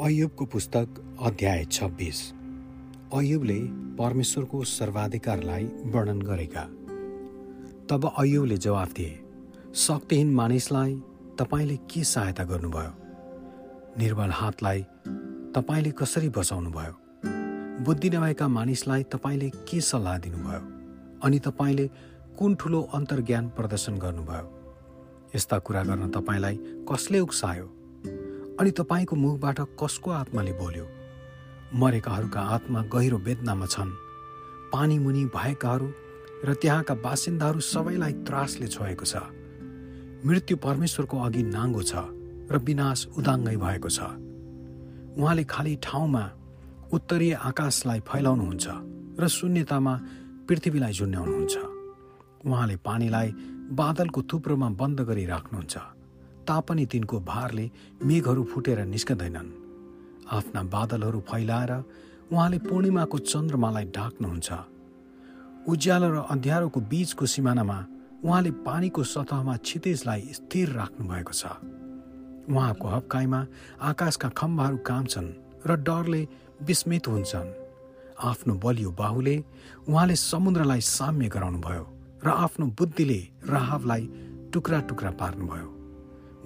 अयुबको पुस्तक अध्याय छब्बिस। अयुबले परमेश्वरको सर्वाधिकारलाई वर्णन गरेका। तब अयुबले जवाफ दिए शक्तिहीन मानिसलाई तपाईँले के सहायता गर्नुभयो? निर्बल हातलाई तपाईँले कसरी बचाउनुभयो? बुद्धि नभएका मानिसलाई तपाईँले के सल्लाह दिनुभयो? अनि तपाईँले कुन ठुलो अन्तर्ज्ञान प्रदर्शन गर्नुभयो? यस्ता कुरा गर्न तपाईँलाई कसले उक्सायो? अनि तपाईँको मुखबाट कसको आत्माले बोल्यो? मरेकाहरूका आत्मा गहिरो वेदनामा छन्। पानी मुनि भएकाहरू र त्यहाँका बासिन्दाहरू सबैलाई त्रासले छोएको छ। मृत्यु परमेश्वरको अघि नाङ्गो छ र विनाश उदाङ्गै भएको छ। उहाँले खाली ठाउँमा उत्तरीय आकाशलाई फैलाउनुहुन्छ र शून्यतामा पृथ्वीलाई झुन्याउनुहुन्छ उहाँले पानीलाई बादलको थुप्रोमा बन्द गरी राख्नुहुन्छ तापनि तिनको भारले मेघहरू फुटेर निस्कँदैनन्। आफ्ना बादलहरू फैलाएर उहाँले पूर्णिमाको चन्द्रमालाई ढाक्नुहुन्छ। उज्यालो र अँध्यारोको बीचको सिमानामा उहाँले पानीको सतहमा क्षितिजलाई स्थिर राख्नु भएको छ। उहाँको हप्काइमा आकाशका खम्बाहरू काम्छन् र डरले विस्मित हुन्छन्। आफ्नो बलियो बाहुले उहाँले समुद्रलाई साम्य गराउनुभयो र आफ्नो बुद्धिले राहवलाई टुक्रा टुक्रा पार्नुभयो।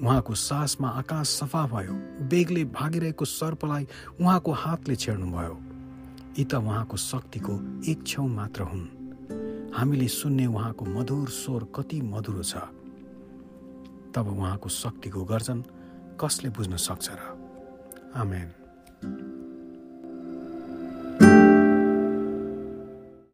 उहाँको सासमा आकाश सफा भयो। बेगले भागिरहेको सर्पलाई उहाँको हातले छेड्नुभयो। यी त उहाँको शक्तिको एक छेउ मात्र हुन्। हामीले सुन्ने उहाँको मधुर स्वर कति मधुरो छ। तब उहाँको शक्तिको गर्जन कसले बुझ्न सक्छ र? आमेन।